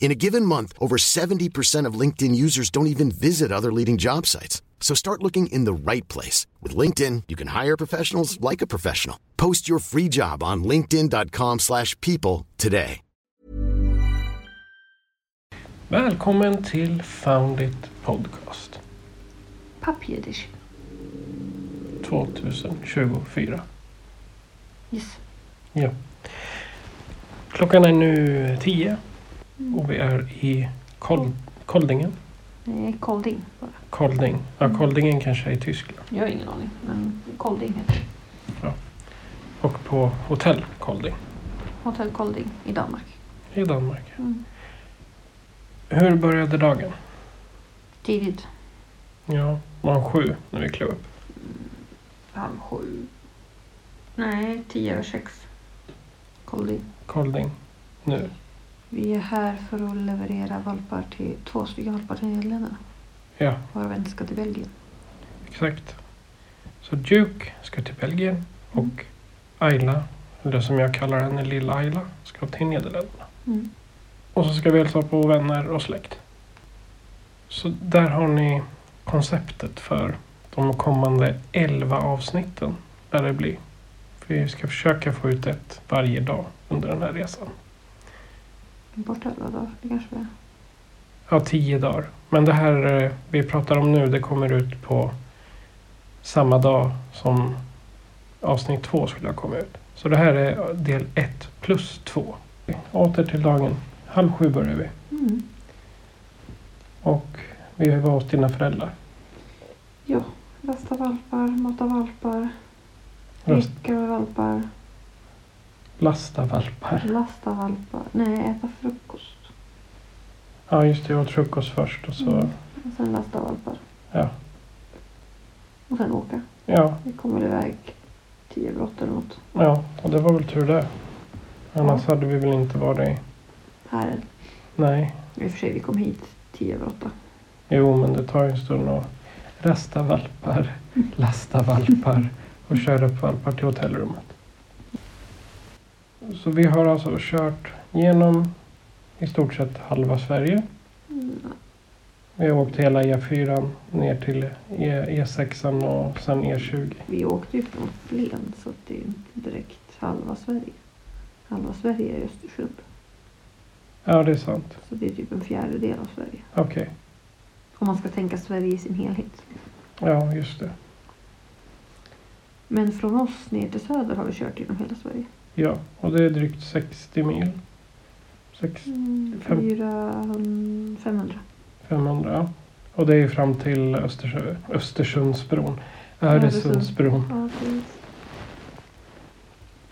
In a given month, over 70% of LinkedIn users don't even visit other leading job sites. So start looking in the right place. With LinkedIn, you can hire professionals like a professional. Post your free job on linkedin.com slash people today. Välkommen till Found It Podcast Papierdish. 2024. Yes. Ja. Klockan är nu 10 och vi är i Kol Koldingen. Nej, Kolding. Kolding. Ja, Koldingen kanske är i Tyskland. Jag har ingen aning, men Kolding heter det. Och på Hotell Kolding Hotell Kolding i Danmark. i Danmark. Mm. Hur började dagen? Tidigt. Ja, var sju när vi klev upp. Halv sju. Nej, tio över sex. Kolding. Kolding. Nu. Vi är här för att leverera valpar till två stycken valpar till Nederländerna. Ja, Varav en ska till Belgien. exakt. Så Duke ska till Belgien och Ayla, eller som jag kallar henne, lilla Ayla, ska till Nederländerna. Mm. Och så ska vi hälsa på vänner och släkt. Så där har ni konceptet för de kommande 11 avsnitten. Där det blir. För vi ska försöka få ut ett varje dag under den här resan. Bort elva dagar, det kanske är. Ja, 10 dagar. Men det här eh, vi pratar om nu, det kommer ut på samma dag som avsnitt 2 skulle ha kommit ut. Så det här är del 1 plus 2. Åter till dagen. Halv sju börjar vi. Mm. Och vi var hos dina föräldrar. Ja, rasta valpar, mata valpar, dricka med valpar, Lasta valpar. lasta valpar. Nej, äta frukost. Ja, just det. Jag åt frukost först och så... Mm. Och sen lasta valpar. Ja. Och sen åka. Ja, Vi kommer iväg tio åtta eller något. ja. Och det var väl tur det. Annars hade vi väl inte varit... Här. Nej. I och för sig, vi kom hit tio över åtta. Jo, men det tar ju en stund att rasta valpar, lasta valpar och köra upp valpar till hotellrummet. Så vi har alltså kört genom i stort sett halva Sverige. Mm. Vi har åkt hela E4 ner till E- E6 och sen E E20. Vi åkte ju från Flen så det är inte direkt halva Sverige. Halva Sverige är Östersund. Ja, det är sant. Så det är typ en fjärdedel av Sverige. Okej. Om man ska tänka Sverige i sin helhet. Ja, just det. Men från oss ner till söder har vi kört genom hela Sverige. Ja, och det är drygt 60 mil. Sex, Mm, Fem- 400, 500. 500, ja. Och det är fram till Östersö, Östersundsbron. Öresundsbron. Ja.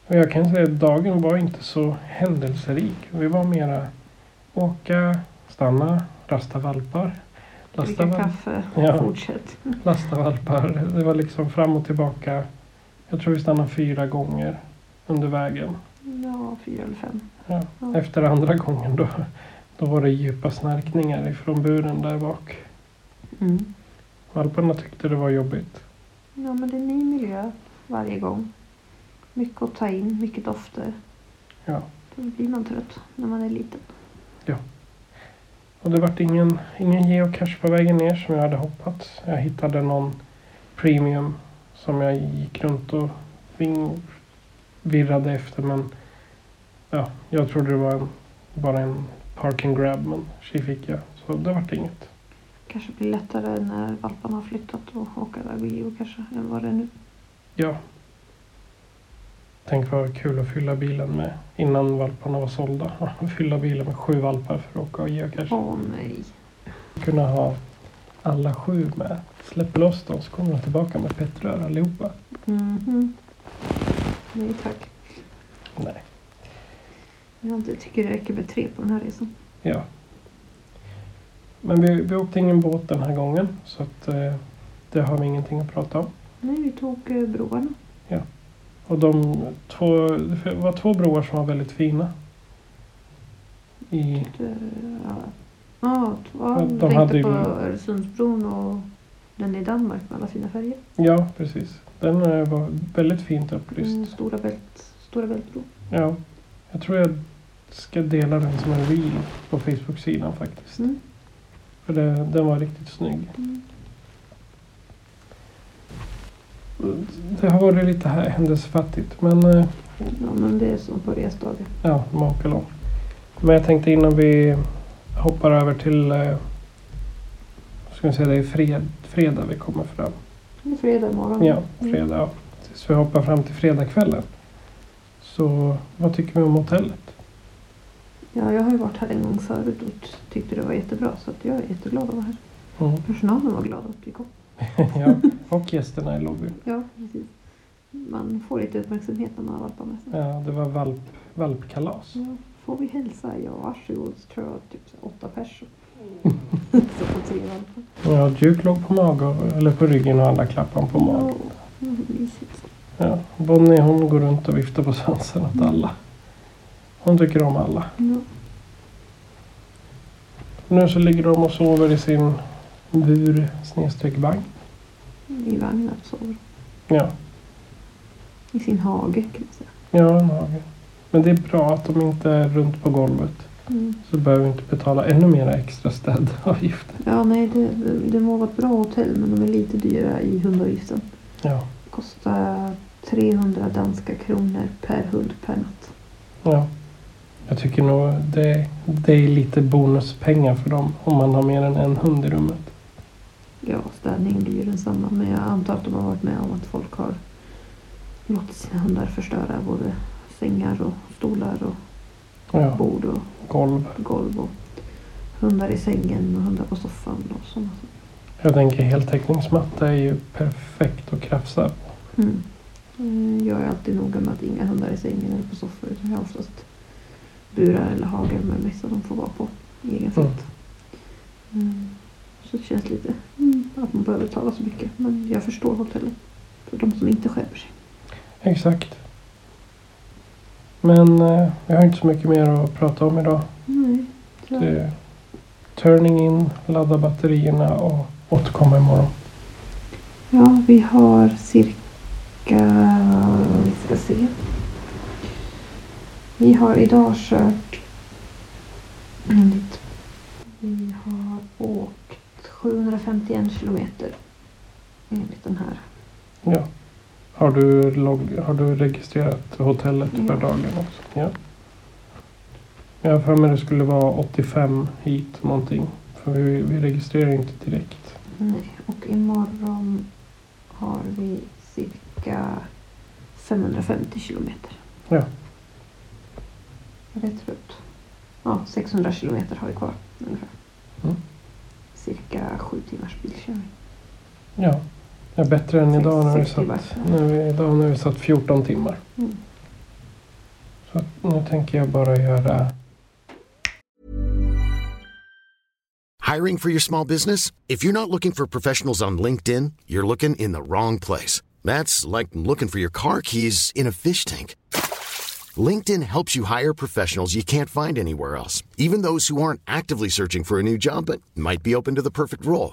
Och jag kan säga att dagen var inte så händelserik. Vi var mera åka, stanna, rasta valpar. Lasta, Dricka kaffe, Ja. fortsätt. lasta valpar. Det var liksom fram och tillbaka. Jag tror vi stannade fyra gånger under vägen. Ja, fyra eller fem. Ja. Ja. Efter andra gången då, då var det djupa snarkningar ifrån buren där bak. Mm. Valparna tyckte det var jobbigt. Ja, men det är ny miljö varje gång. Mycket att ta in, mycket dofter. Ja. Då blir man trött när man är liten. Och det vart ingen, ingen geocache på vägen ner som jag hade hoppats. Jag hittade någon premium som jag gick runt och ving, virrade efter men ja, jag trodde det var en, bara en park and grab men tji fick jag. Så det vart inget. Kanske blir lättare när valparna har flyttat och åka iväg och geocacha än vad det är nu. Ja. Tänk vad kul att fylla bilen med innan valparna var sålda. Fylla bilen med sju valpar för att åka och geocache. Åh nej. kunna ha alla sju med. Släpper loss dem så kommer de tillbaka med pettrör allihopa. Mhm. Nej tack. Nej. Jag tycker det räcker med tre på den här resan. Ja. Men vi, vi åkte ingen båt den här gången. Så att eh, det har vi ingenting att prata om. Nej, vi tog eh, broarna. Och de två, det var två broar som var väldigt fina. I, Eh, Ja, ja, t- ja Ja, de tänkte hade på Öresundsbron och den i Danmark med alla fina färger. ja, precis. Den eh, var väldigt fint upplyst. Mm, stora, bält, stora bältbro. Ja, jag tror jag ska dela den som en reel på Facebook-sidan faktiskt. Mm. För det, den var riktigt snygg. Mm. Det har varit lite här händelsefattigt men eh, Ja, men det är som på resdagar. ja, långt. Men jag tänkte innan vi hoppar över till eh, ska vi säga det är fred, fredag vi kommer fram. Fredag morgon. Ja, fredag. Ja. Så vi hoppar fram till fredagskvällen. Så vad tycker vi om hotellet? Ja, jag har ju varit här en gång förut och tyckte det var jättebra. Så jag är jätteglad att vara här. Mm. Personalen var glad att vi kom. ja, och gästerna i lobbyn. Ja, precis. Man får lite uppmärksamhet när man har valpar med sig. Ja, det var valp, valpkalas. Ja, får vi hälsa? Ja, varsågod. Så tror jag typ åtta personer. Ja, Duke låg på mage och- eller på ryggen och alla klappade på magen. Ja. Ja, Bonnie hon går runt och viftar på svansen åt alla. Hon tycker om alla. Nu så ligger de och sover i sin bur snedstreck vagn. I vagnen sover Ja, I sin hage kan man säga. ja en hage. Men det är bra att de inte är runt på golvet. Mm. Så behöver vi inte betala ännu mera extra städavgifter. Ja, nej, det, det, må vara ett bra hotell men de är lite dyra i hundavgiften. Ja, Kostar 300 danska kronor per hund per natt. ja. Jag tycker nog det, det är lite bonuspengar för dem om man har mer än en hund i rummet. Ja, städningen blir ju densamma men jag antar att de har varit med om att folk har låtit sina hundar förstöra både sängar och stolar och Ja, bord och golv. golv och hundar i sängen och hundar på soffan och sådana. Jag tänker heltäckningsmatta är ju perfekt att krafsa på. Mm. Eh, Jag är alltid noga med att inga hundar i sängen eller på soffor jag har oftast burar eller hagar med mig så de får vara på egen fot. Mm. Så det känns lite mm, att man behöver betala så mycket. Men jag förstår hotellet. För de som inte skärper sig. Exakt. Men eh, vi har inte så mycket mer att prata om idag. Nej. Så. Det turning in, ladda batterierna och återkomma imorgon. Ja, vi har cirka... Vi ska se. Vi har idag kört... Enligt, vi har åkt 751 kilometer. Enligt den här. Ja. Har du, logg, har du registrerat hotellet för dagen också? Ja. Jag har för mig det skulle vara 85 hit någonting. För vi, vi registrerar inte direkt. Nej, och imorgon har vi cirka 550 kilometer. Ja. Rätt? Ja, 600 kilometer har vi kvar ungefär. Mm. Cirka sju timmars bilkörning. Ja. Det är bättre än idag när vi satt, när vi, idag när vi satt 14 timmar. Mm. Så nu tänker jag bara göra Hiring for your small business? If you're not looking for professionals on LinkedIn, you're looking in the wrong place. That's like looking for your car keys in a fish tank. LinkedIn helps you hire professionals you can't find anywhere else, even those who aren't actively searching for a new job but might be open to the perfect role.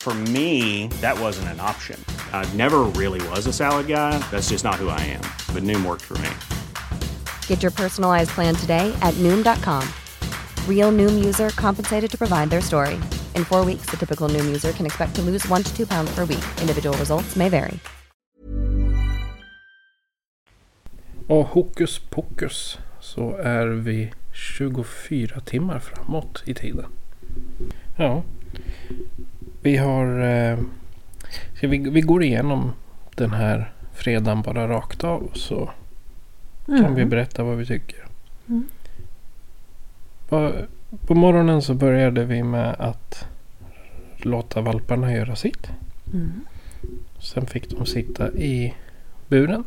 For me, that wasn't an option. I never really was a salad guy. That's just not who I am. But Noom worked for me. Get your personalized plan today at Noom.com. Real Noom user compensated to provide their story. In four weeks, the typical Noom user can expect to lose one to two pounds per week. Individual results may vary. Och hokus pokus så är vi 24 timmar framåt i tiden. Ja. Vi har... Eh, vi, vi går igenom den här fredagen bara rakt av. Så Mm. kan vi berätta vad vi tycker. Mm. På, på morgonen så började vi med att låta valparna göra sitt. Mm. Sen fick de sitta i buren.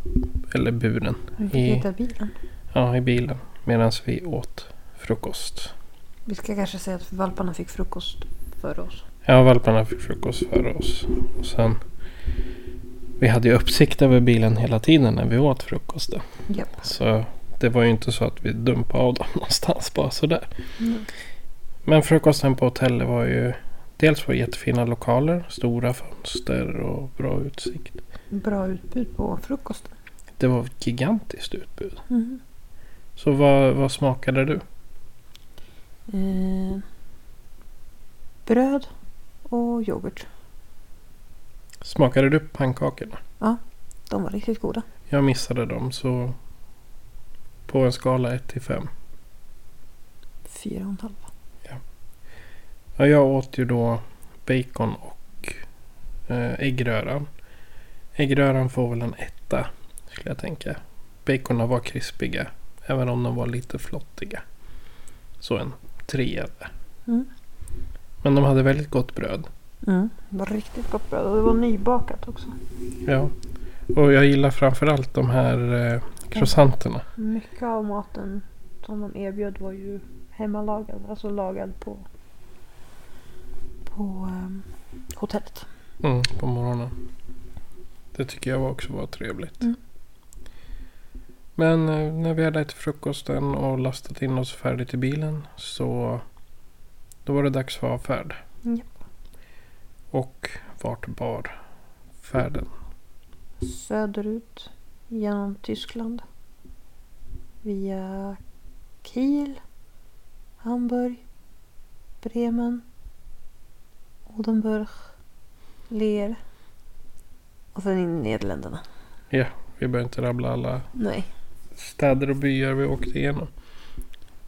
Eller buren. I- bilen. Ja, i bilen. Medan vi åt frukost. Vi ska kanske säga att valparna fick frukost före oss. Ja, valparna fick frukost före oss. Och sen... Vi hade ju uppsikt över bilen hela tiden när vi åt frukosten. Japp. Så det var ju inte så att vi dumpade av dem någonstans bara sådär. Mm. Men frukosten på hotellet var ju... Dels var jättefina lokaler, stora fönster och bra utsikt. Bra utbud på frukosten. Det var ett gigantiskt utbud. Mm. Så vad, vad smakade du? Eh, bröd och yoghurt. Smakade du pannkakorna? De var riktigt goda. Jag missade dem så... På en skala 1 till 5. Fyra och en halv. Ja, jag åt ju då bacon och eh, äggröran. Äggröran får väl en etta skulle jag tänka. Baconen var krispiga. Även om de var lite flottiga. Så en trea där. Mm. Men de hade väldigt gott bröd. Mm. Det var riktigt gott bröd och det var nybakat också. Ja. Och jag gillar framförallt de här eh, croissanterna. Mycket av maten som de erbjöd var ju hemmalagad. Alltså lagad på, på ehm, hotellet. Mm, på morgonen. Det tycker jag också var trevligt. Mm. Men eh, när vi hade ätit frukosten och lastat in oss färdigt i bilen så då var det dags för avfärd. Japp. Och vart bar färden? Söderut genom Tyskland. Via Kiel, Hamburg, Bremen, Odenburg, Leer och sen in i Nederländerna. Vi behöver inte rabbla alla Nej. städer och byar vi åkte igenom.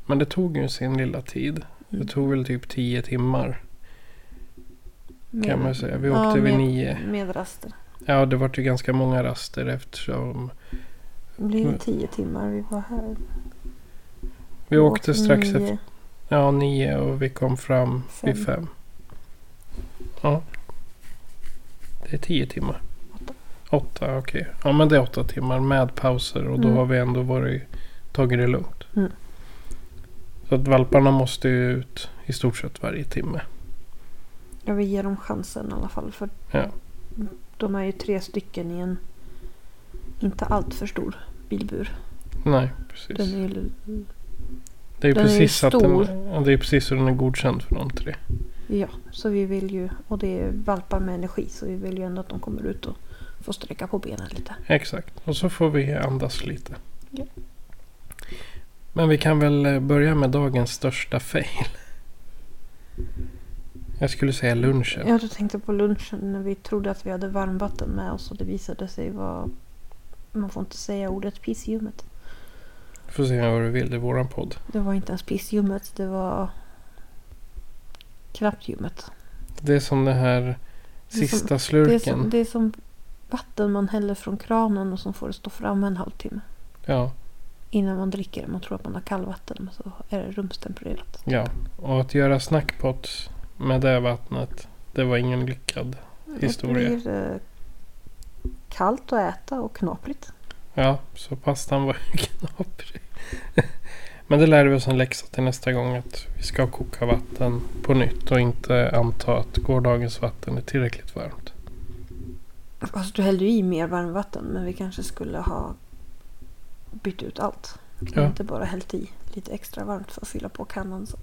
Men det tog ju sin lilla tid. Det tog väl typ tio timmar Med, kan man säga. Vi ja, åkte vid med, nio. Med raster. Ja, det var ju ganska många raster eftersom Det blir Mm. tio timmar vi var här. vi åkte strax nio. efter Ja, nio och vi kom fram vid Fem. fem. Ja. Det är tio timmar. Åtta. Åtta, okej. Ja, men det är åtta timmar med pauser och då Mm. har vi ändå varit, tagit det lugnt. Mm. Så att valparna måste ju ut i stort sett varje timme. Jag vill ge dem chansen i alla fall. För Ja. de är ju tre stycken i en inte allt för stor bilbur. Nej, precis. Den är ju, det är ju den är ju precis att den, stor. ja, det är precis så den är godkänd för de tre. ja, så vi vill ju, och det är valpar med energi, så vi vill ju ändå att de kommer ut och får sträcka på benen lite. Exakt. Och så får vi andas lite. Ja. Men vi kan väl eh, börja med dagens största fail. Jag skulle säga lunchen. Jag tänkte på lunchen när vi trodde att vi hade varmvatten med oss och det visade sig vara, man får inte säga ordet pissljummet. Du får säga vad du vill. Det är våran podd. Det var inte ens pissljummet, det var knappt ljummet. Det är som det här Det är sista Det är, slurken. som, det är som vatten man häller från kranen och som får det stå framme en halvtimme. Ja, Innan man dricker. Man tror att man har kallvatten men så är det rumstempererat. ja. Och att göra snackpot med det vattnet. Det var ingen lyckad. Historia. Det blir eh, kallt att äta och knaprigt. Ja, så pastan var ju knaprig. Men det lärde vi oss en läxa till nästa gång. Att vi ska koka vatten på nytt. Och inte anta att gårdagens vatten är tillräckligt varmt. Alltså du hällde ju i mer varmvatten men vi kanske skulle ha bytt ut allt. Ja. Inte bara hällt i lite extra varmt för att fylla på kannan. Så.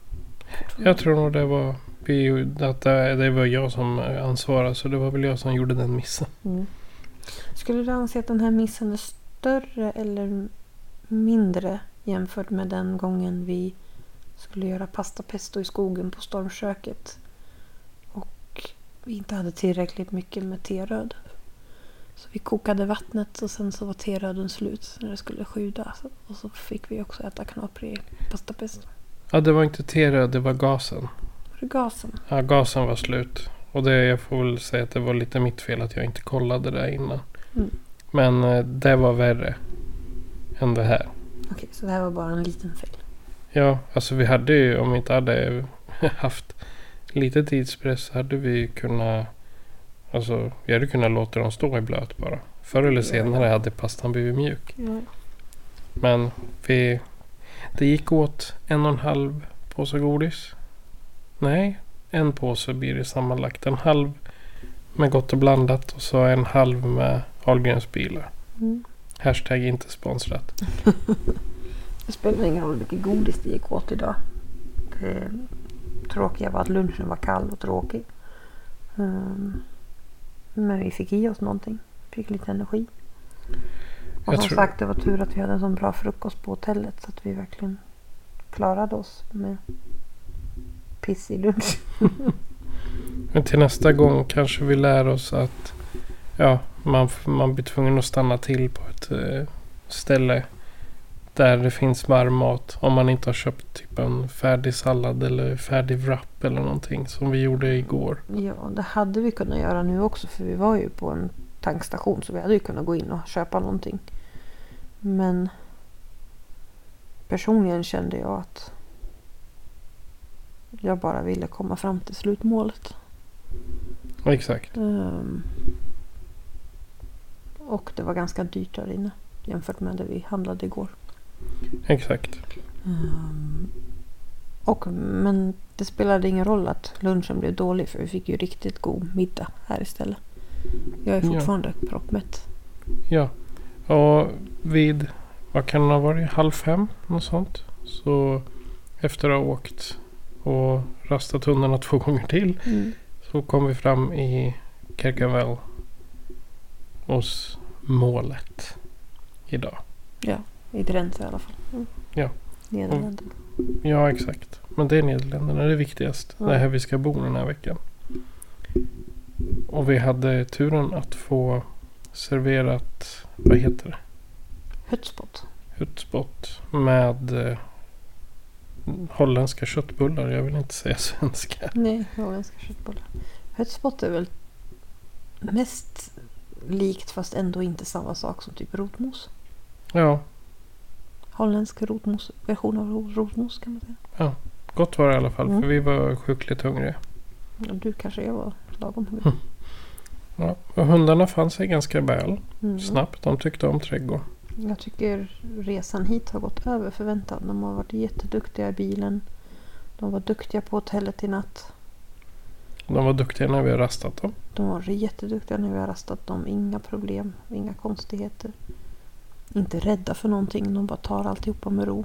Jag tror nog det var, vi, att det, var jag som ansvarade. Så det var väl jag som gjorde den missen. Mm. Skulle du anse att den här missen är större eller mindre jämfört med den gången vi skulle göra pasta pesto i skogen på stormköket och vi inte hade tillräckligt mycket med teröd. Så vi kokade vattnet och sen så var teröden slut när det skulle sjuda. Och så fick vi också äta knaprig pasta pesto. Ja, det var inte teröd, det var gasen. Var det gasen? Ja, gasen var slut. Och det, jag får väl säga att det var lite mitt fel att jag inte kollade det innan. Mm. Men eh, det var värre än det här. Okej, så det här var bara en liten fel. Ja, alltså vi hade ju om vi inte hade haft lite tidspress hade vi kunnat Alltså vi hade kunnat låta dem stå i blöt bara. Förr eller senare hade pastan blivit mjuk. Ja. Men vi Det gick åt en och en halv påse godis. Nej, en påse blir det sammanlagt. En halv med gott och blandat och så en halv med Ahlgrens bilar. Mm. Hashtag inte sponsrat. Det spelar ingen roll vilket godis det gick åt idag. Det tråkiga var att lunchen var kall och tråkig. Ehm, men vi fick i oss någonting. Fick lite energi. Och Jag som tror- sagt det var tur att vi hade en sån bra frukost på hotellet. Så att vi verkligen klarade oss med piss i lunch. Men till nästa gång kanske vi lär oss att ja, man, man blir tvungen att stanna till på ett eh, ställe där det finns varm mat. Om man inte har köpt typ en färdig sallad eller färdig wrap eller någonting som vi gjorde igår. Ja, det hade vi kunnat göra nu också. För vi var ju på en tankstation. Så vi hade ju kunnat gå in och köpa någonting. Men personligen kände jag att jag bara ville komma fram till slutmålet. Exakt. Ehm, och det var ganska dyrt där inne jämfört med det vi handlade igår. Exakt. Ehm, och, men det spelade ingen roll att lunchen blev dålig för vi fick ju riktigt god middag här istället. Jag är Ja. fortfarande proppmätt. Ja. Och vid, vad kan det ha varit, halv fem? Något sånt. Så efter att ha åkt och rastat hundarna två gånger till. Mm. Så kom vi fram i Kerkenväl. Hos målet. Idag. I Drenthe i alla fall. Mm. Ja. Nederländerna. Ja exakt. Men det är Nederländerna det är viktigast. Ja. Det är här vi ska bo den här veckan. Och vi hade turen att få serverat, vad heter det? Hutspot. Hutspot med eh, holländska köttbullar. Jag vill inte säga svenska. Nej, holländska köttbullar. Hutspot är väl mest likt fast ändå inte samma sak som typ rotmos. Ja, Holländsk rotmos, version av ro- rotmos kan man säga. gott var det i alla fall. Mm. För vi var sjukligt hungriga. Ja, du kanske jag var lagom hungrig. Ja, och hundarna fann sig ganska väl. Mm. Snabbt. De tyckte om trädgården. Jag tycker resan hit har gått över förväntan. De har varit jätteduktiga i bilen. De var duktiga på hotellet i natt. De var duktiga när vi har rastat dem. De var jätteduktiga när vi har rastat dem. Inga problem, inga konstigheter. Inte rädda för någonting. De bara tar alltihopa med ro.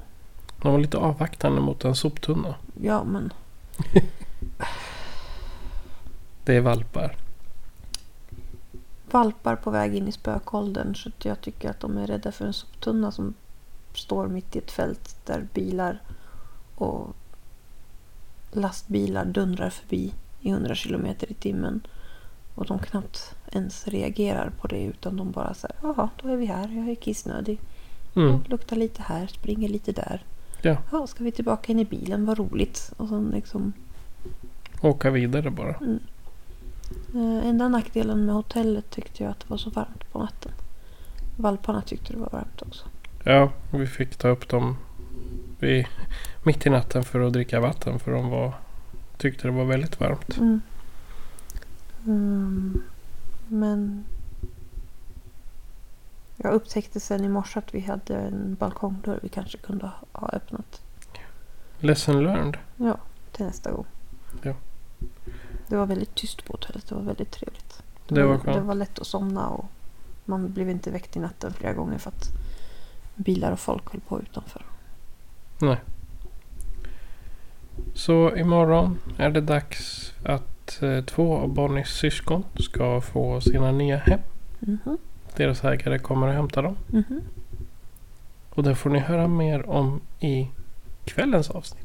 De var lite avvaktande mot en soptunna. Ja, men Det är valpar. valpar på väg in i spökåldern. Så jag tycker att de är rädda för en soptunna som står mitt i ett fält där bilar och lastbilar dundrar förbi i 100 kilometer i timmen. Och de knappt ens reagerar på det utan de bara säger jaha, då är vi här, jag är kissnödig. Mm. Luktar lite här, springer lite där. Ja. Ja, ska vi tillbaka in i bilen, vad roligt. Och sen liksom Åka vidare bara. Eh, enda nackdelen med hotellet tyckte jag att det var så varmt på natten. Valparna tyckte det var varmt också. Ja, vi fick ta upp dem vid, mitt i natten för att dricka vatten. För de var, tyckte det var väldigt varmt. Mm. Mm, men jag upptäckte sen i morse att vi hade en balkongdörr vi kanske kunde ha öppnat. Lesson learned. Ja, till nästa gång. Ja. Det var väldigt tyst på hotellet. Det var väldigt trevligt. Det var det skönt. var lätt att somna och man blev inte väckt i natten flera gånger för att bilar och folk höll på utanför. Nej. Så imorgon är det dags att eh, två av Bonnies syskon ska få sina nya hem. Mhm, Deras ägare kommer att hämta dem. mhm. Och det får ni höra mer om i kvällens avsnitt.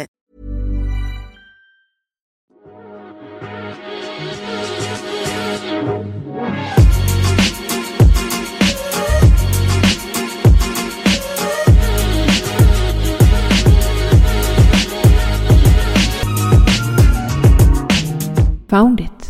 Found it.